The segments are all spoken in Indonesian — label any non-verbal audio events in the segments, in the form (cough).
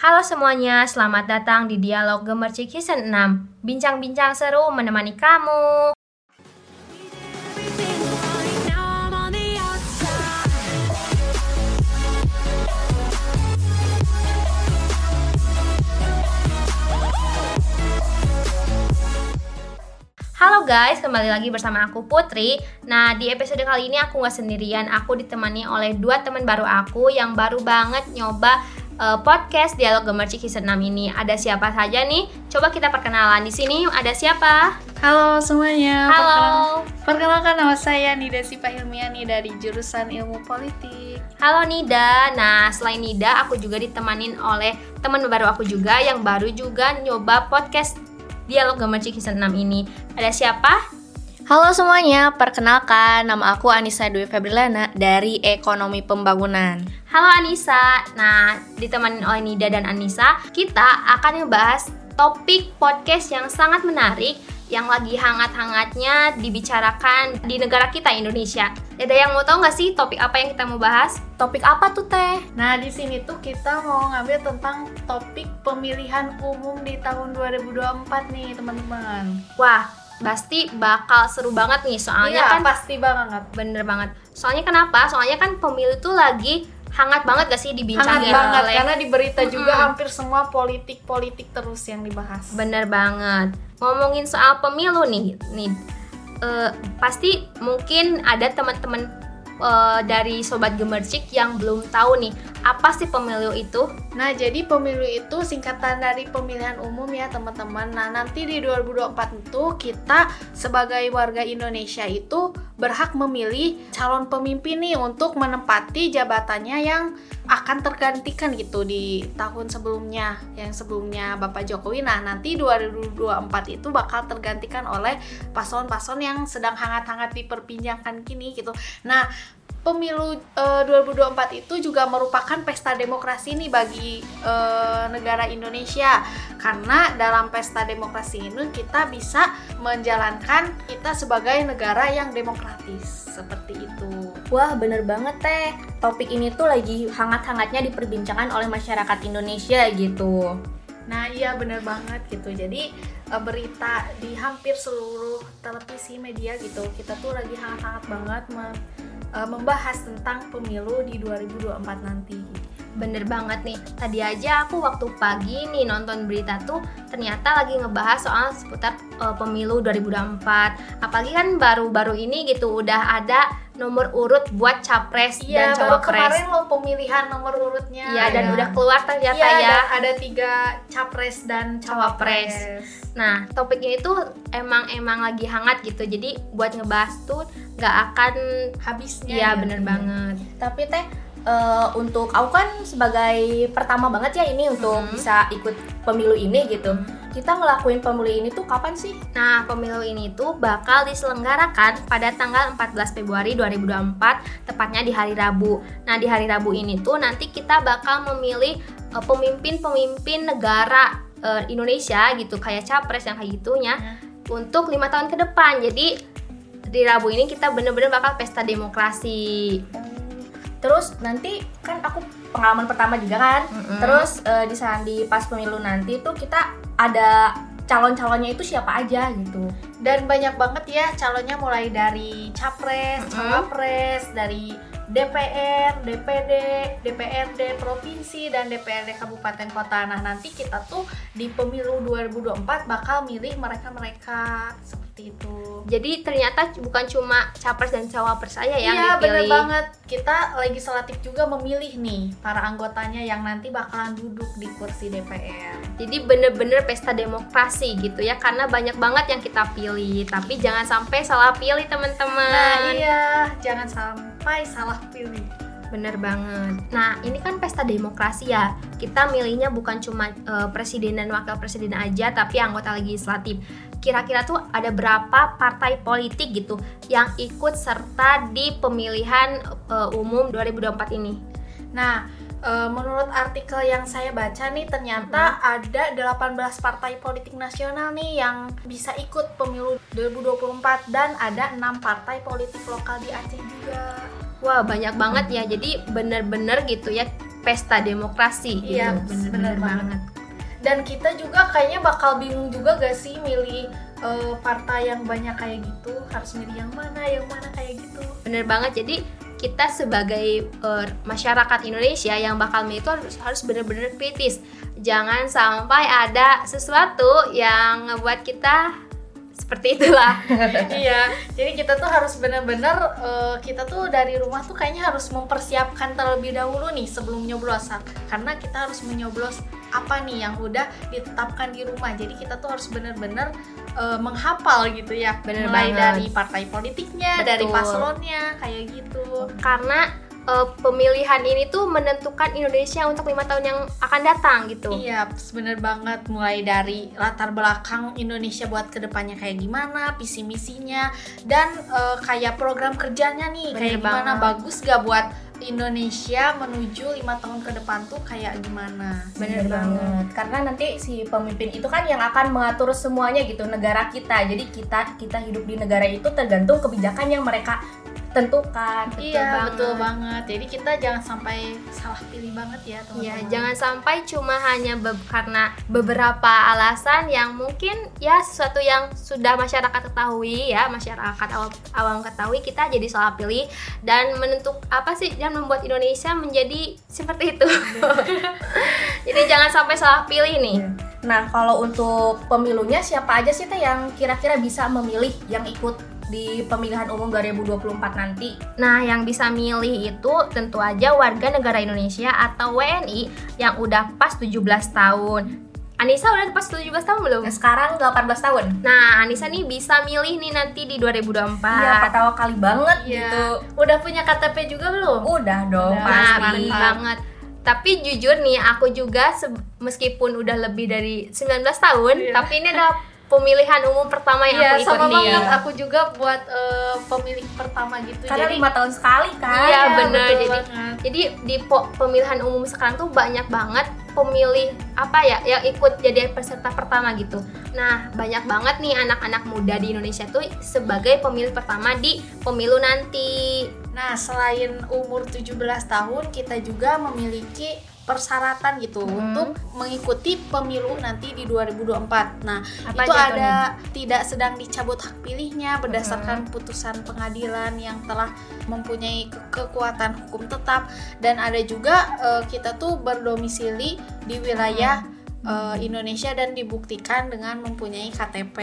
Halo semuanya, selamat datang di Dialog Gemercik Season 6 Bincang-bincang seru menemani kamu Halo guys, kembali lagi bersama aku Putri. Nah, di episode kali ini aku nggak sendirian. Aku ditemani oleh dua teman baru aku yang baru banget nyoba uh, podcast Dialog Gemercik 6 ini. Ada siapa saja nih? Coba kita perkenalan di sini. Ada siapa? Halo semuanya. Halo. Perkenalkan nama saya Nida Sipa Hilmiani dari jurusan Ilmu Politik. Halo Nida. Nah, selain Nida, aku juga ditemanin oleh teman baru aku juga yang baru juga nyoba podcast Dialog Gemercik 6 ini. Ada siapa? Halo semuanya, perkenalkan nama aku Anissa Dwi Febrilana dari Ekonomi Pembangunan. Halo Anissa. Nah, ditemani oleh Nida dan Anissa, kita akan membahas topik podcast yang sangat menarik yang lagi hangat-hangatnya dibicarakan di negara kita Indonesia. Ada yang mau tahu nggak sih topik apa yang kita mau bahas? Topik apa tuh teh? Nah di sini tuh kita mau ngambil tentang topik pemilihan umum di tahun 2024 nih teman-teman. Wah pasti bakal seru banget nih soalnya iya, kan pasti banget. Bener banget. Soalnya kenapa? Soalnya kan pemilu tuh lagi hangat banget gak sih dibincangin hangat banget oleh karena di berita juga hampir semua politik politik terus yang dibahas. Bener banget. Ngomongin soal pemilu nih nih. Uh, pasti mungkin ada teman-teman uh, dari sobat gemercik yang belum tahu nih apa sih pemilu itu? Nah, jadi pemilu itu singkatan dari pemilihan umum ya, teman-teman. Nah, nanti di 2024 itu kita sebagai warga Indonesia itu berhak memilih calon pemimpin nih untuk menempati jabatannya yang akan tergantikan gitu di tahun sebelumnya yang sebelumnya Bapak Jokowi. Nah, nanti 2024 itu bakal tergantikan oleh paslon-paslon yang sedang hangat-hangat diperbincangkan kini gitu. Nah, pemilu uh, eh, 2024 itu juga merupakan pesta demokrasi nih bagi uh, negara Indonesia karena dalam pesta demokrasi ini kita bisa menjalankan kita sebagai negara yang demokratis seperti itu. Wah bener banget teh topik ini tuh lagi hangat-hangatnya diperbincangkan oleh masyarakat Indonesia gitu. Nah iya bener banget gitu jadi uh, berita di hampir seluruh televisi media gitu kita tuh lagi hangat-hangat banget uh, membahas tentang pemilu di 2024 nanti. Bener banget nih, tadi aja aku waktu pagi nih nonton berita tuh ternyata lagi ngebahas soal seputar uh, pemilu 2024 Apalagi kan baru-baru ini gitu udah ada nomor urut buat capres iya, dan cawapres. Iya, kemarin lo pemilihan nomor urutnya. Iya, dan ya. udah keluar ternyata ya. ya. ada tiga capres dan cawapres. cawapres. Nah, topik ini tuh emang emang lagi hangat gitu. Jadi buat ngebahas tuh nggak akan habisnya. Iya, ya, bener banget. Tapi teh uh, untuk aku kan sebagai pertama banget ya ini untuk hmm. bisa ikut pemilu ini gitu. Hmm. Kita ngelakuin pemilu ini tuh kapan sih? Nah, pemilu ini tuh bakal diselenggarakan pada tanggal 14 Februari 2024, tepatnya di hari Rabu. Nah, di hari Rabu ini tuh nanti kita bakal memilih uh, pemimpin-pemimpin negara uh, Indonesia gitu, kayak capres yang kayak gitunya hmm. untuk lima tahun ke depan. Jadi di Rabu ini kita bener-bener bakal pesta demokrasi. Terus nanti kan aku pengalaman pertama juga kan. Mm-hmm. Terus uh, di saat di pas pemilu nanti tuh kita ada calon-calonnya itu siapa aja gitu. Dan banyak banget ya calonnya mulai dari capres, cawapres, dari DPR, DPD, DPRD provinsi dan DPRD kabupaten kota. Nah, nanti kita tuh di pemilu 2024 bakal milih mereka-mereka seperti itu. Jadi ternyata bukan cuma capres dan cawapres saja yang iya, dipilih. Iya, bener banget. Kita legislatif juga memilih nih para anggotanya yang nanti bakalan duduk di kursi DPR. Jadi bener-bener pesta demokrasi gitu ya karena banyak banget yang kita pilih. Tapi jangan sampai salah pilih teman-teman. Nah, iya, jangan sampai salah pilih. Bener banget. Nah, ini kan pesta demokrasi ya. Kita milihnya bukan cuma uh, presiden dan wakil presiden aja, tapi anggota legislatif kira-kira tuh ada berapa partai politik gitu yang ikut serta di pemilihan uh, umum 2024 ini. Nah, uh, menurut artikel yang saya baca nih ternyata hmm. ada 18 partai politik nasional nih yang bisa ikut pemilu 2024 dan ada enam partai politik lokal di Aceh juga. Wah, banyak banget ya. Jadi bener-bener gitu ya pesta demokrasi Iya, gitu. bener banget. Dan kita juga kayaknya bakal bingung juga gak sih milih eh, partai yang banyak kayak gitu harus milih yang mana, yang mana kayak gitu. Bener banget. Jadi kita sebagai eh, masyarakat Indonesia yang bakal milih itu harus harus bener-bener kritis. Jangan sampai ada sesuatu yang ngebuat kita seperti itulah. (laughs) iya, jadi kita tuh harus bener-bener eh, kita tuh dari rumah tuh kayaknya harus mempersiapkan terlebih dahulu nih sebelum nyoblos karena kita harus menyoblos apa nih yang udah ditetapkan di rumah. Jadi kita tuh harus bener-bener eh, menghafal gitu ya, Bener mulai banget. dari partai politiknya, dari Betul. paslonnya kayak gitu. Karena eh, pemilihan ini tuh menentukan Indonesia untuk lima tahun yang akan datang gitu. Iya, bener banget. Mulai dari latar belakang Indonesia buat ke depannya kayak gimana, visi misinya, dan eh, kayak program kerjanya nih Bener kayak gimana, banget. bagus gak buat Indonesia menuju lima tahun ke depan tuh kayak gimana? Bener banget. Karena nanti si pemimpin itu kan yang akan mengatur semuanya gitu negara kita. Jadi kita kita hidup di negara itu tergantung kebijakan yang mereka tentukan. iya, banget. betul banget. Jadi kita jangan sampai salah pilih banget ya, Ya, teman-teman. jangan sampai cuma hanya be- karena beberapa alasan yang mungkin ya sesuatu yang sudah masyarakat ketahui ya, masyarakat awam, awam ketahui kita jadi salah pilih dan menentuk apa sih dan membuat Indonesia menjadi seperti itu. (laughs) jadi jangan sampai salah pilih nih. Nah, kalau untuk pemilunya siapa aja sih teh yang kira-kira bisa memilih yang ikut di pemilihan umum 2024 nanti? Nah, yang bisa milih itu tentu aja warga negara Indonesia atau WNI yang udah pas 17 tahun. Anissa udah pas 17 tahun belum? Nah, sekarang 18 tahun. Nah, Anissa nih bisa milih nih nanti di 2024. Iya, pertama kali banget Iya. gitu. Udah punya KTP juga belum? Udah dong, Udah. Nah, pasti. mantap banget. Tapi jujur nih, aku juga meskipun udah lebih dari 19 tahun, Iya. tapi ini adalah pemilihan umum pertama yang Iya, aku ikut sama nih. banget. Aku juga buat eh, pemilih pertama gitu. Karena Jadi lima tahun sekali kan. Iya, bener. betul Jadi- banget. Jadi di po- pemilihan umum sekarang tuh banyak banget pemilih apa ya yang ikut jadi peserta pertama gitu. Nah, banyak banget nih anak-anak muda di Indonesia tuh sebagai pemilih pertama di pemilu nanti. Nah, selain umur 17 tahun, kita juga memiliki persyaratan gitu Hmm. untuk mengikuti pemilu nanti di 2024. Nah, Apa itu ada tidak sedang dicabut hak pilihnya berdasarkan Hmm. putusan pengadilan yang telah mempunyai ke- kekuatan hukum tetap dan ada juga eh, kita tuh berdomisili di wilayah Hmm. Eh, Indonesia dan dibuktikan dengan mempunyai KTP.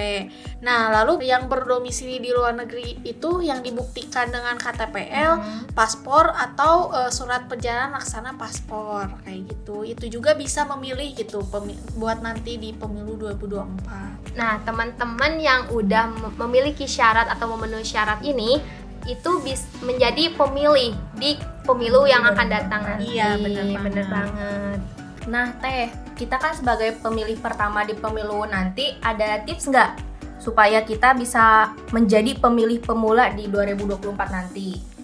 Nah, lalu yang berdomisili di luar negeri itu yang dibuktikan dengan KTPL, Hmm. paspor atau eh, surat perjalanan laksana paspor kayak gitu. Itu juga bisa memilih gitu pemi- buat nanti di pemilu 2024. Nah, teman-teman yang udah mem- memiliki syarat atau memenuhi syarat ini itu bis menjadi pemilih di pemilu yang akan datang nanti. Iya, bener banget. Bener banget. Nah, Teh, kita kan sebagai pemilih pertama di pemilu nanti ada tips nggak supaya kita bisa menjadi pemilih pemula di 2024 nanti?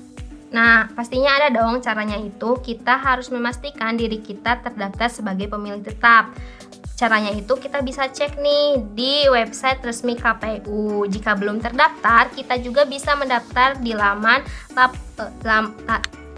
Nah, pastinya ada dong caranya itu. Kita harus memastikan diri kita terdaftar sebagai pemilih tetap. Caranya itu kita bisa cek nih di website resmi KPU. Jika belum terdaftar, kita juga bisa mendaftar di laman lap, eh, lam-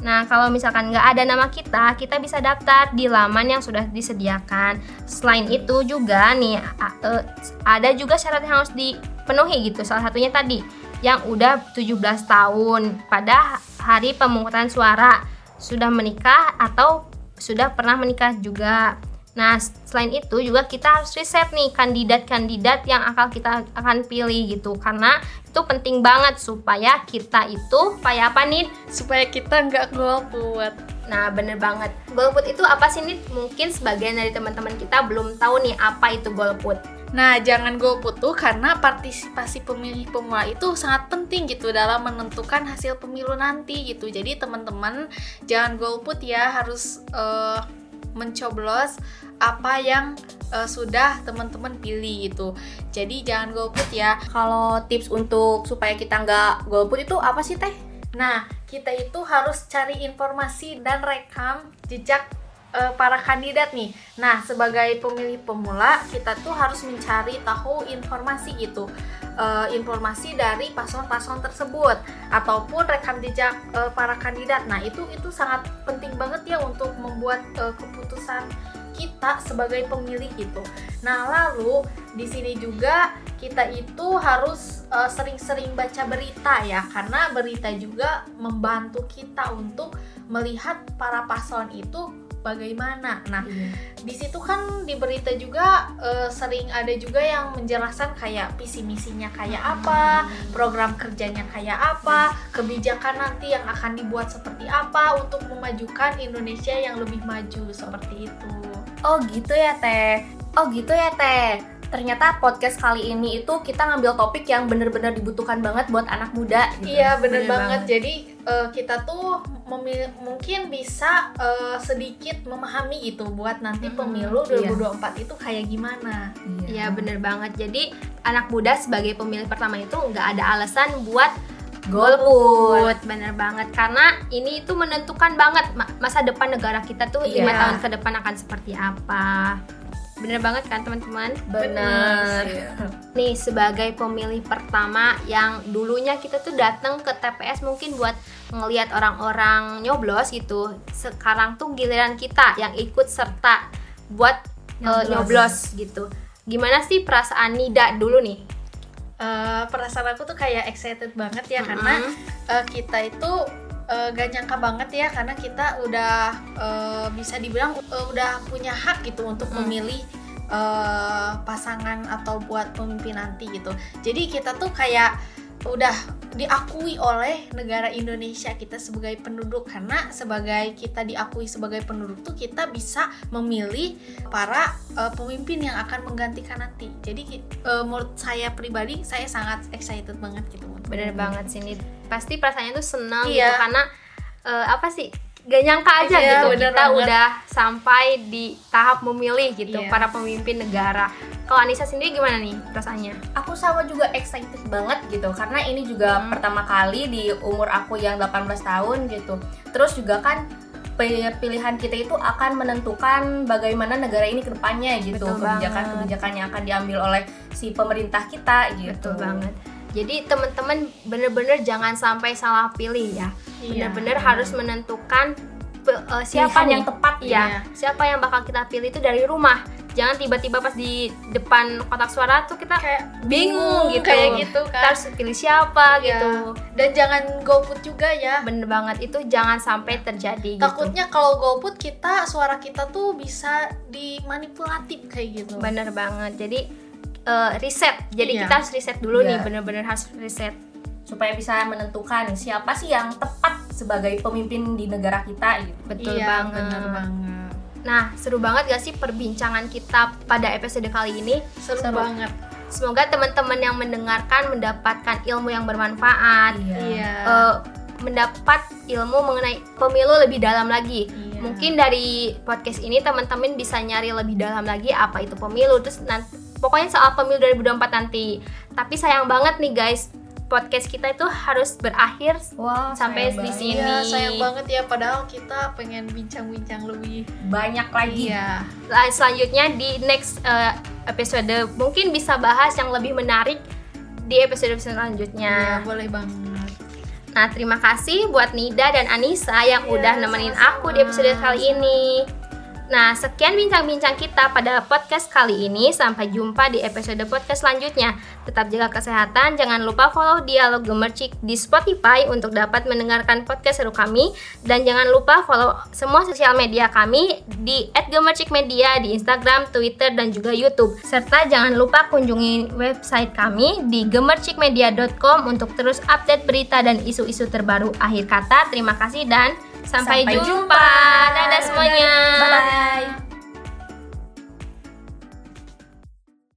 Nah, kalau misalkan nggak ada nama kita, kita bisa daftar di laman yang sudah disediakan. Selain itu juga nih, eh, ada juga syarat yang harus dipenuhi gitu. Salah satunya tadi, yang udah 17 tahun pada hari pemungutan suara sudah menikah atau sudah pernah menikah juga. Nah, selain itu juga kita harus riset nih kandidat-kandidat yang akan kita akan pilih gitu karena itu penting banget supaya kita itu supaya apa nih? Supaya kita nggak golput. Nah, bener banget. Golput itu apa sih nih? Mungkin sebagian dari teman-teman kita belum tahu nih apa itu golput. Nah, jangan golput tuh karena partisipasi pemilih pemula itu sangat penting gitu dalam menentukan hasil pemilu nanti gitu. Jadi teman-teman jangan golput ya, harus eh, mencoblos apa yang eh, sudah teman-teman pilih gitu. Jadi jangan golput ya. Kalau tips untuk supaya kita nggak golput itu apa sih, Teh? Nah, kita itu harus cari informasi dan rekam jejak eh, para kandidat nih. Nah, sebagai pemilih pemula, kita tuh harus mencari tahu informasi gitu. Eh, informasi dari paslon-paslon tersebut ataupun rekam jejak eh, para kandidat. Nah, itu itu sangat penting banget ya untuk membuat eh, keputusan kita sebagai pemilih gitu. Nah, lalu di sini juga kita itu harus eh, sering-sering baca berita ya, karena berita juga membantu kita untuk melihat para paslon itu bagaimana. Nah, di situ kan di berita juga eh, sering ada juga yang menjelaskan kayak visi misinya kayak apa, program kerjanya kayak apa, kebijakan nanti yang akan dibuat seperti apa untuk memajukan Indonesia yang lebih maju seperti itu. Oh gitu ya teh. Oh gitu ya teh. Ternyata podcast kali ini itu kita ngambil topik yang bener-bener dibutuhkan banget buat anak muda. gitu. Iya bener, Bener banget. Jadi eh, kita tuh memil- mungkin bisa eh, sedikit memahami itu buat nanti Mm-mm, pemilu iya. 2024 itu kayak gimana. Iya bener banget. Jadi anak muda sebagai pemilih pertama itu nggak ada alasan buat golput. Bener banget. Karena ini itu menentukan banget ma- masa depan negara kita tuh lima Iya. tahun ke depan akan seperti apa. Bener banget kan teman-teman? Bener. Nih sebagai pemilih pertama yang dulunya kita tuh datang ke TPS mungkin buat ngelihat orang-orang nyoblos gitu. Sekarang tuh giliran kita yang ikut serta buat eh, Nyoblos. nyoblos gitu. Gimana sih perasaan Nida dulu nih? Eh, perasaan aku tuh kayak excited banget ya karena Mm-mm. eh, kita itu eh, gak nyangka banget ya karena kita udah eh, bisa dibilang eh, udah punya hak gitu untuk Hmm. memilih eh, pasangan atau buat pemimpin nanti gitu. Jadi kita tuh kayak udah diakui oleh negara Indonesia kita sebagai penduduk karena sebagai kita diakui sebagai penduduk tuh kita bisa memilih para eh, pemimpin yang akan menggantikan nanti. Jadi eh, menurut saya pribadi saya sangat excited banget gitu. Bener banget sih Nid. Pasti perasaannya tuh senang Iya. gitu karena eh, apa sih? Gak nyangka aja Iya, gitu kita banget. udah sampai di tahap memilih gitu Iya. para pemimpin negara. Kalau Anissa sendiri gimana nih perasaannya? Aku sama juga excited banget gitu karena ini juga Hmm. pertama kali di umur aku yang 18 tahun gitu. Terus juga kan pilihan kita itu akan menentukan bagaimana negara ini ke depannya gitu. Kebijakan-kebijakan yang akan diambil oleh si pemerintah kita gitu. Betul banget. Jadi teman-teman bener-bener jangan sampai salah pilih ya. Iya, Bener-bener benar. harus menentukan eh, siapa nih yang tepat Iya, Iya. siapa yang bakal kita pilih itu dari rumah. Jangan tiba-tiba pas di depan kotak suara tuh kita kayak bingung gitu. kayak gitu Kita kan. harus pilih siapa Iya. gitu. Dan jangan golput juga ya. Bener banget itu jangan sampai terjadi gitu. Takutnya kalau golput kita suara kita tuh bisa dimanipulatif kayak gitu. Bener banget. Jadi eh, riset. Jadi Iya. kita harus riset dulu Iya. nih, bener-bener harus riset. Supaya bisa menentukan siapa sih yang tepat sebagai pemimpin di negara kita gitu. Betul iya, banget. bener banget. Nah, seru banget gak sih perbincangan kita pada episode kali ini? Seru, Seru. banget. Semoga teman-teman yang mendengarkan mendapatkan ilmu yang bermanfaat, Iya. eh, mendapat ilmu mengenai pemilu lebih dalam lagi. Iya. Mungkin dari podcast ini teman-teman bisa nyari lebih dalam lagi apa itu pemilu, terus nanti pokoknya soal pemilu 2024 nanti. Tapi sayang banget nih guys, podcast kita itu harus berakhir Wah, Sampai di sini. Iya, sayang banget ya padahal kita pengen bincang-bincang lebih. banyak lagi. Iya. Lah, selanjutnya di next eh, episode mungkin bisa bahas yang lebih menarik di episode Iya, selanjutnya. boleh banget. Nah, terima kasih buat Nida dan Anissa yang Iya, udah nemenin sama-sama. aku di episode kali ini. Nah, sekian bincang-bincang kita pada podcast kali ini. Sampai jumpa di episode podcast selanjutnya. Tetap jaga kesehatan, jangan lupa follow Dialog Gemercik di Spotify untuk dapat mendengarkan podcast seru kami. Dan jangan lupa follow semua sosial media kami di @gemercikmedia di Instagram, Twitter, dan juga YouTube. Serta jangan lupa kunjungi website kami di gemercikmedia.com untuk terus update berita dan isu-isu terbaru. Akhir kata, terima kasih dan Sampai, Sampai jumpa. jumpa. Dadah semuanya. Bye bye.